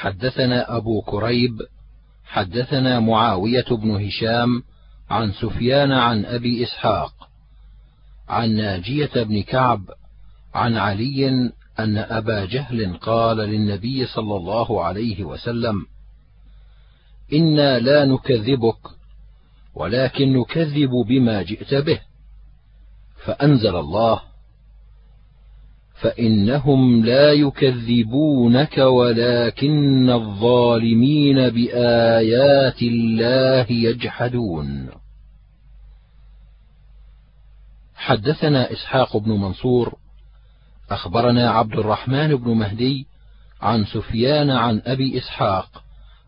حدثنا أبو كريب حدثنا معاوية بن هشام عن سفيان عن أبي إسحاق عن ناجية بن كعب عن علي أن أبا جهل قال للنبي صلى الله عليه وسلم إنا لا نكذبك ولكن نكذب بما جئت به فأنزل الله فإنهم لا يكذبونك ولكن الظالمين بآيات الله يجحدون. حدثنا إسحاق بن منصور أخبرنا عبد الرحمن بن مهدي عن سفيان عن أبي إسحاق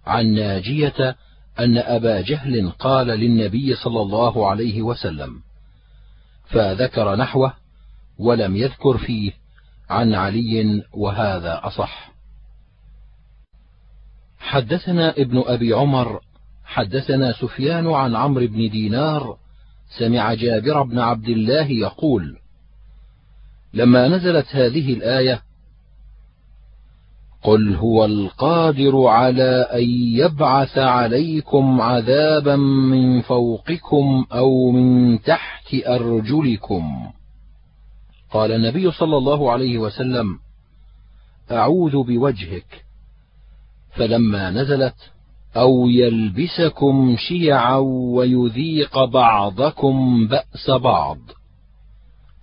عن ناجية أن أبا جهل قال للنبي صلى الله عليه وسلم فذكر نحوه ولم يذكر فيه عن علي وهذا أصح. حدثنا ابن أبي عمر حدثنا سفيان عن عمرو بن دينار سمع جابر بن عبد الله يقول لما نزلت هذه الآية قل هو القادر على أن يبعث عليكم عذابا من فوقكم أو من تحت أرجلكم. قال النبي صلى الله عليه وسلم أعوذ بوجهك. فلما نزلت أو يلبسكم شيعا ويذيق بعضكم بأس بعض.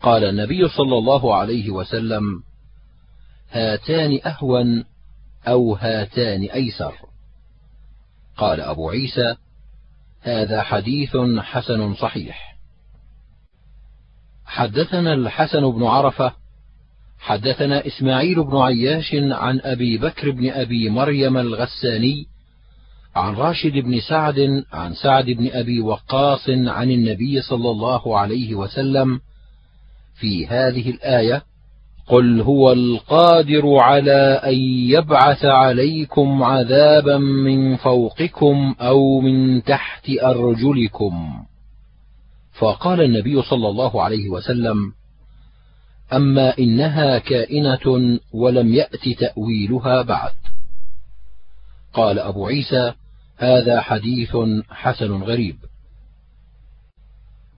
قال النبي صلى الله عليه وسلم هاتان أهون أو هاتان أيسر. قال أبو عيسى هذا حديث حسن صحيح. حدثنا الحسن بن عرفة حدثنا إسماعيل بن عياش عن أبي بكر بن أبي مريم الغساني عن راشد بن سعد عن سعد بن أبي وقاص عن النبي صلى الله عليه وسلم في هذه الآية قل هو القادر على أن يبعث عليكم عذابا من فوقكم أو من تحت أرجلكم. فقال النبي صلى الله عليه وسلم أما إنها كائنة ولم يأت تأويلها بعد. قال أبو عيسى هذا حديث حسن غريب.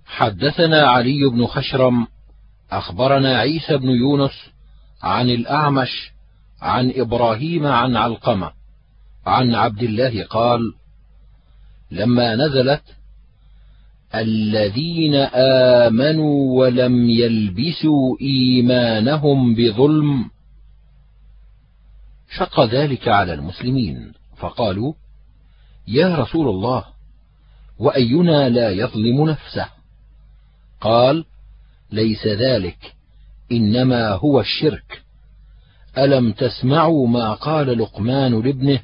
حدثنا علي بن خشرم أخبرنا عيسى بن يونس عن الأعمش عن إبراهيم عن علقمة عن عبد الله قال لما نزلت الذين آمنوا ولم يلبسوا إيمانهم بظلم شق ذلك على المسلمين فقالوا يا رسول الله وأينا لا يظلم نفسه؟ قال ليس ذلك إنما هو الشرك. ألم تسمعوا ما قال لقمان لابنه؟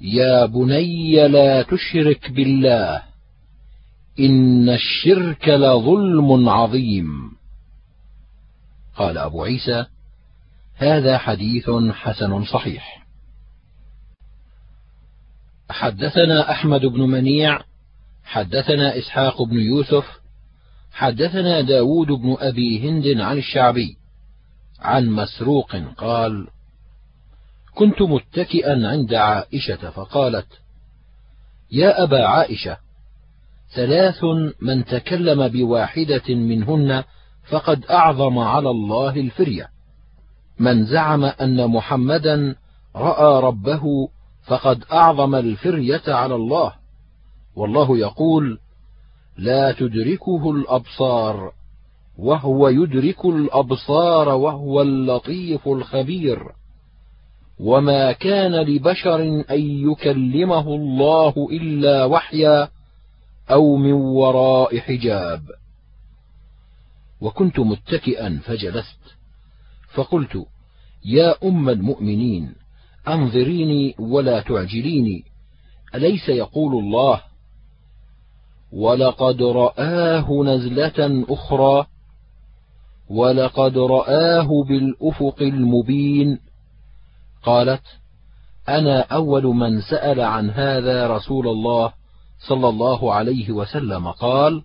يا بني لا تشرك بالله. إن الشرك لظلم عظيم. قال أبو عيسى هذا حديث حسن صحيح. حدثنا أحمد بن منيع حدثنا إسحاق بن يوسف حدثنا داود بن أبي هند عن الشعبي عن مسروق قال كنت متكئا عند عائشة فقالت يا أبا عائشة ثلاث من تكلم بواحدة منهن فقد أعظم على الله الفرية. من زعم أن محمدا رأى ربه فقد أعظم الفرية على الله. والله يقول لا تدركه الأبصار وهو يدرك الأبصار وهو اللطيف الخبير. وما كان لبشر أن يكلمه الله إلا وحيا أو من وراء حجاب. وكنت متكئا فجلست. فقلت يا أم المؤمنين أنظريني ولا تعجليني. أليس يقول الله ولقد رآه نزلة أخرى ولقد رآه بالأفق المبين. قالت أنا أول من سأل عن هذا رسول الله. صلى الله عليه وسلم قال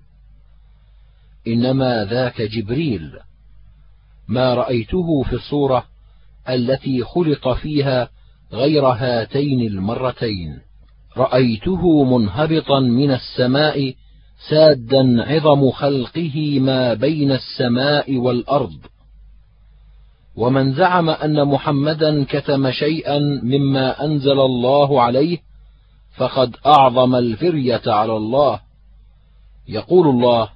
إنما ذاك جبريل ما رأيته في الصورة التي خلق فيها غير هاتين المرتين. رأيته منهبطا من السماء سادا عظم خلقه ما بين السماء والأرض. ومن زعم أن محمدا كتم شيئا مما أنزل الله عليه فقد أعظم الفرية على الله. يقول الله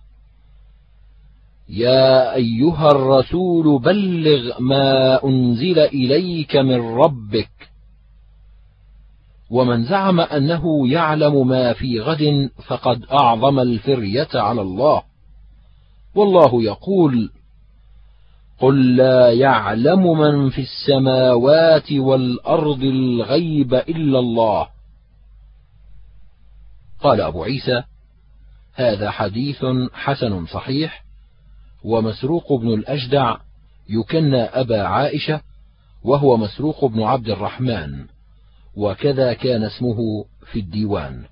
يا أيها الرسول بلغ ما أنزل إليك من ربك. ومن زعم أنه يعلم ما في غد فقد أعظم الفرية على الله. والله يقول قل لا يعلم من في السماوات والأرض الغيب إلا الله. قال أبو عيسى هذا حديث حسن صحيح ومسروق بن الأجدع يكنى أبا عائشة وهو مسروق بن عبد الرحمن وكذا كان اسمه في الديوان.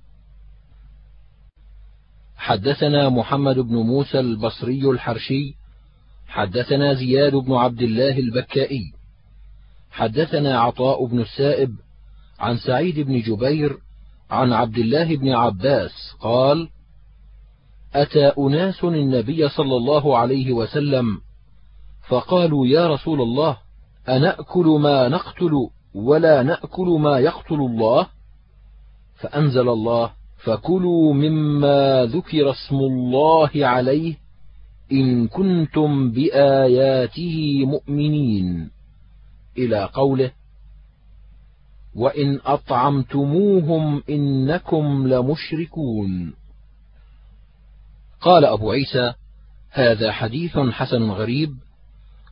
حدثنا محمد بن موسى البصري الحرشي حدثنا زياد بن عبد الله البكائي حدثنا عطاء بن السائب عن سعيد بن جبير عن عبد الله بن عباس قال أتى أناس النبي صلى الله عليه وسلم فقالوا يا رسول الله أنأكل ما نقتل ولا نأكل ما يقتل الله؟ فأنزل الله فكلوا مما ذكر اسم الله عليه إن كنتم بآياته مؤمنين. إلى قوله وإن أطعمتموهم إنكم لمشركون. قال أبو عيسى هذا حديث حسن غريب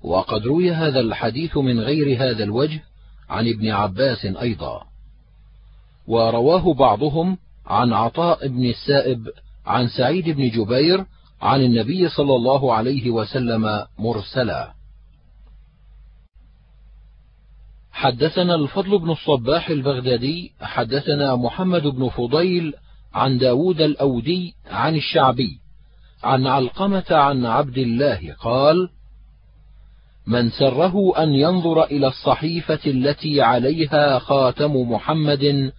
وقد روي هذا الحديث من غير هذا الوجه عن ابن عباس أيضا. ورواه بعضهم عن عطاء بن السائب عن سعيد بن جبير عن النبي صلى الله عليه وسلم مرسلا. حدثنا الفضل بن الصباح البغدادي حدثنا محمد بن فضيل عن داود الأودي عن الشعبي عن علقمة عن عبد الله قال من سره أن ينظر إلى الصحيفة التي عليها خاتم محمد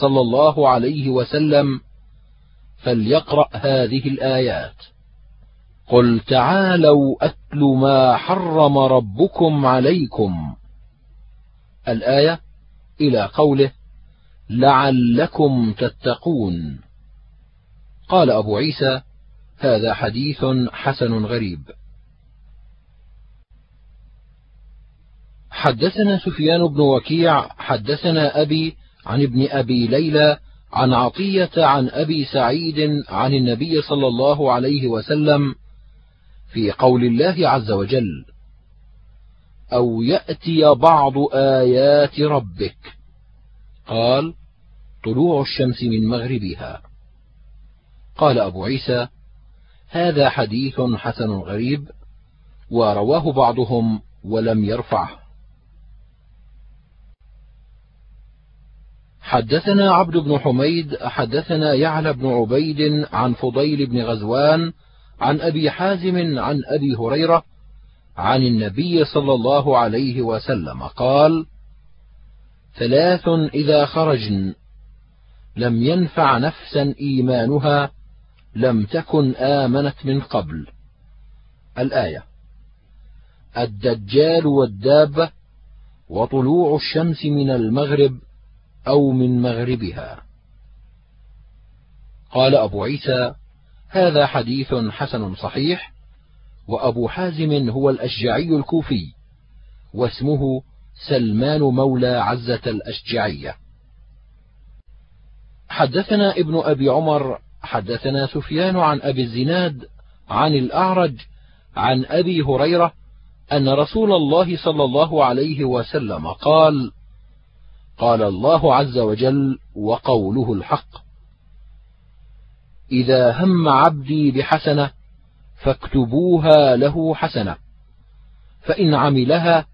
صلى الله عليه وسلم فليقرأ هذه الآيات قل تعالوا أتل ما حرم ربكم عليكم الآية إلى قوله لعلكم تتقون. قال أبو عيسى هذا حديث حسن غريب. حدثنا سفيان بن وكيع حدثنا أبي عن ابن أبي ليلى عن عطية عن أبي سعيد عن النبي صلى الله عليه وسلم في قول الله عز وجل أو يأتي بعض آيات ربك. قال طلوع الشمس من مغربها. قال أبو عيسى هذا حديث حسن غريب ورواه بعضهم ولم يرفعه. حدثنا عبد بن حميد حدثنا يعلى بن عبيد عن فضيل بن غزوان عن أبي حازم عن أبي هريرة عن النبي صلى الله عليه وسلم قال ثلاث إذا خرجن لم ينفع نفسا إيمانها لم تكن آمنت من قبل. الآية الدجال والدابة وطلوع الشمس من المغرب أو من مغربها. قال أبو عيسى هذا حديث حسن صحيح وأبو حازم هو الأشجعي الكوفي واسمه سلمان مولى عزة الأشجعية. حدثنا ابن أبي عمر حدثنا سفيان عن أبي الزناد عن الأعرج عن أبي هريرة أن رسول الله صلى الله عليه وسلم قال قال الله عز وجل وقوله الحق إذا هم عبدي بحسنة فاكتبوها له حسنة. فإن عملها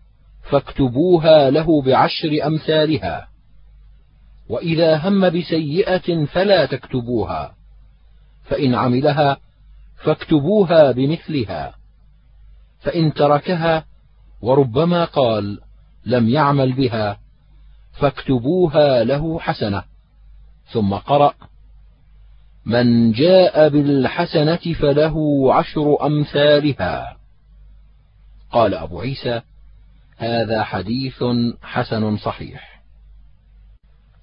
فاكتبوها له بعشر أمثالها. وإذا هم بسيئة فلا تكتبوها. فإن عملها فاكتبوها بمثلها. فإن تركها وربما قال لم يعمل بها فاكتبوها له حسنة. ثم قرأ من جاء بالحسنة فله عشر أمثالها. قال أبو عيسى هذا حديث حسن صحيح.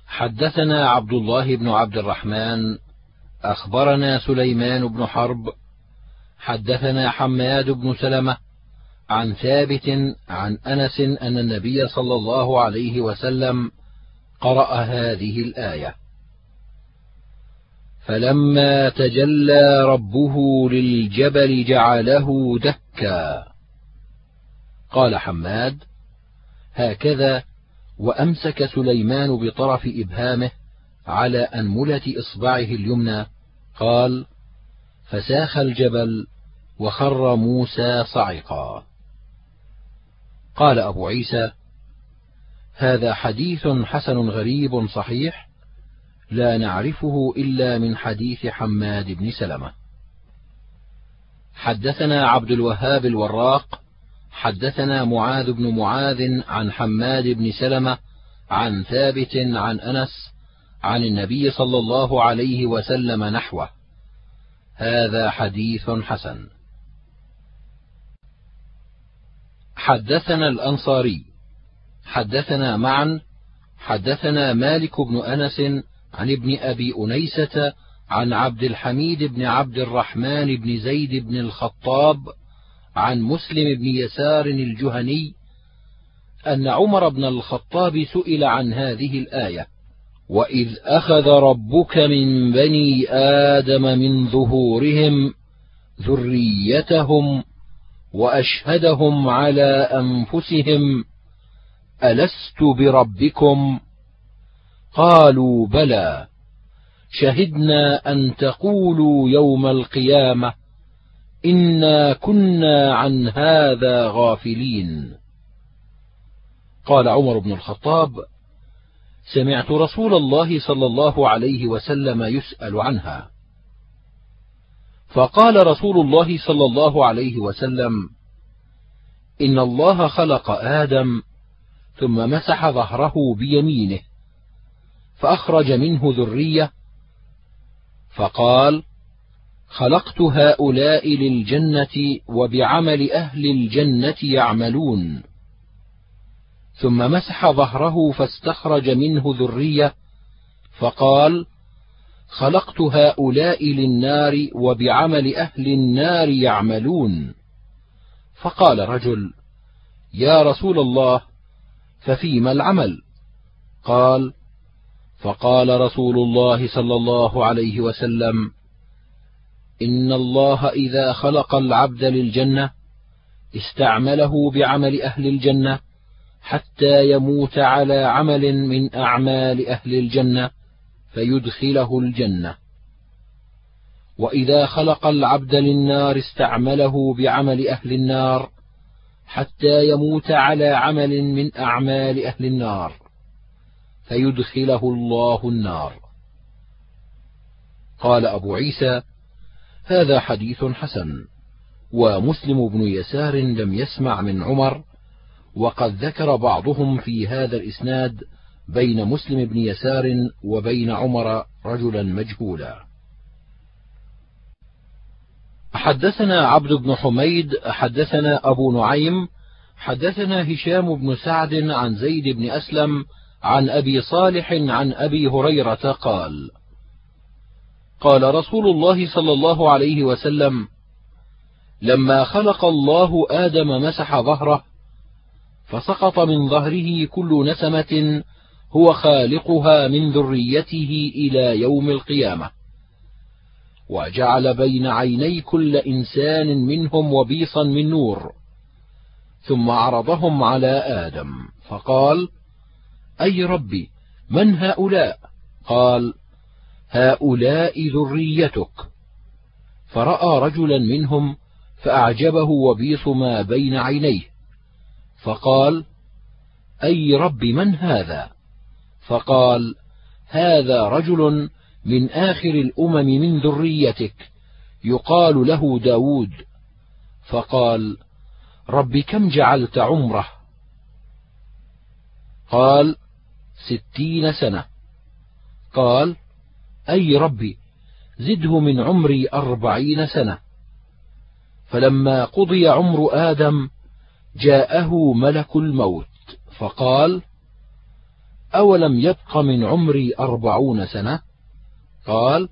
حدثنا عبد الله بن عبد الرحمن أخبرنا سليمان بن حرب حدثنا حماد بن سلمة عن ثابت عن أنس أن النبي صلى الله عليه وسلم قرأ هذه الآية. فلما تجلى ربه للجبل جعله دكا. قال حماد هكذا وأمسك سليمان بطرف إبهامه على أنملة إصبعه اليمنى. قال فساخ الجبل وخر موسى صعقا. قال أبو عيسى هذا حديث حسن غريب صحيح لا نعرفه إلا من حديث حماد بن سلمة. حدثنا عبد الوهاب الوراق حدثنا معاذ بن معاذ عن حماد بن سلمة عن ثابت عن أنس عن النبي صلى الله عليه وسلم نحوه. هذا حديث حسن. حدثنا الأنصاري حدثنا معا حدثنا مالك بن أنس عن ابن أبي أنيسة عن عبد الحميد بن عبد الرحمن بن زيد بن الخطاب عن مسلم بن يسار الجهني أن عمر بن الخطاب سئل عن هذه الآية وإذ أخذ ربك من بني آدم من ظهورهم ذريتهم وأشهدهم على أنفسهم ألست بربكم؟ قالوا بلى. شهدنا أن تقولوا يوم القيامة إنا كنا عن هذا غافلين. قال عمر بن الخطاب سمعت رسول الله صلى الله عليه وسلم يسأل عنها. فقال رسول الله صلى الله عليه وسلم إن الله خلق آدم ثم مسح ظهره بيمينه. فأخرج منه ذرية فقال خلقت هؤلاء للجنة وبعمل أهل الجنة يعملون. ثم مسح ظهره فاستخرج منه ذرية فقال خلقت هؤلاء للنار وبعمل أهل النار يعملون. فقال رجل يا رسول الله ففيما العمل؟ قال فقال رسول الله صلى الله عليه وسلم إن الله إذا خلق العبد للجنة استعمله بعمل أهل الجنة حتى يموت على عمل من أعمال أهل الجنة فيدخله الجنة. وإذا خلق العبد للنار استعمله بعمل أهل النار حتى يموت على عمل من أعمال أهل النار. فيدخله الله النار. قال أبو عيسى هذا حديث حسن ومسلم بن يسار لم يسمع من عمر وقد ذكر بعضهم في هذا الإسناد بين مسلم بن يسار وبين عمر رجلا مجهولا. حدثنا عبد بن حميد حدثنا أبو نعيم حدثنا هشام بن سعد عن زيد بن أسلم عن أبي صالح عن أبي هريرة قال قال رسول الله صلى الله عليه وسلم لما خلق الله آدم مسح ظهره فسقط من ظهره كل نسمة هو خالقها من ذريته إلى يوم القيامة. وجعل بين عيني كل إنسان منهم وبيصا من نور ثم عرضهم على آدم فقال أي ربي من هؤلاء؟ قال هؤلاء ذريتك. فرأى رجلا منهم فأعجبه وبيص ما بين عينيه. فقال أي رب من هذا؟ فقال هذا رجل من آخر الأمم من ذريتك يقال له داود. فقال رب كم جعلت عمره؟ قال ستين سنة. قال أي ربي زده من عمري أربعين سنة. فلما قضي عمر آدم جاءه ملك الموت فقال أولم يبق من عمري أربعون سنة؟ قال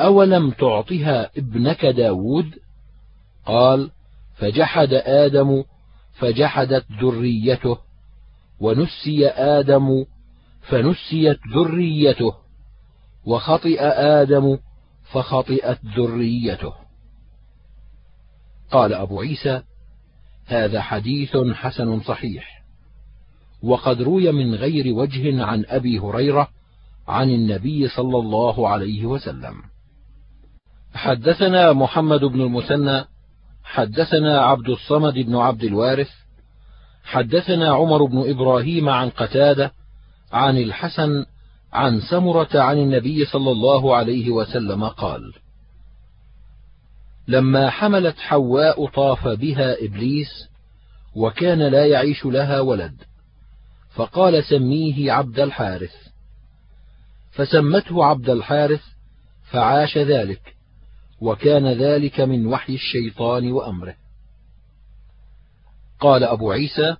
أولم تعطها ابنك داود؟ قال فجحد آدم فجحدت ذريته ونسي آدم فنسيت ذريته. وخطئ آدم فخطئت ذريته. قال أبو عيسى هذا حديث حسن صحيح. وقد روي من غير وجه عن أبي هريرة عن النبي صلى الله عليه وسلم. حدثنا محمد بن المثنى حدثنا عبد الصمد بن عبد الوارث حدثنا عمر بن إبراهيم عن قتادة عن الحسن عن سمرة عن النبي صلى الله عليه وسلم قال لما حملت حواء طاف بها إبليس وكان لا يعيش لها ولد فقال سميه عبد الحارث فسمته عبد الحارث فعاش ذلك وكان ذلك من وحي الشيطان وأمره. قال أبو عيسى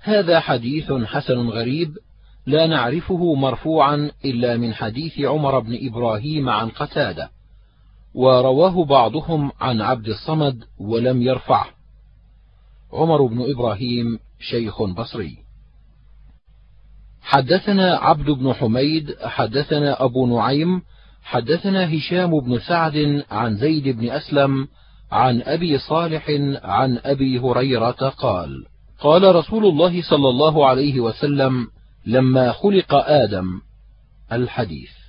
هذا حديث حسن غريب لا نعرفه مرفوعا إلا من حديث عمر بن إبراهيم عن قتادة ورواه بعضهم عن عبد الصمد ولم يرفعه. عمر بن إبراهيم شيخ بصري. حدثنا عبد بن حميد حدثنا أبو نعيم حدثنا هشام بن سعد عن زيد بن أسلم عن أبي صالح عن أبي هريرة قال قال رسول الله صلى الله عليه وسلم لما خلق آدم الحديث.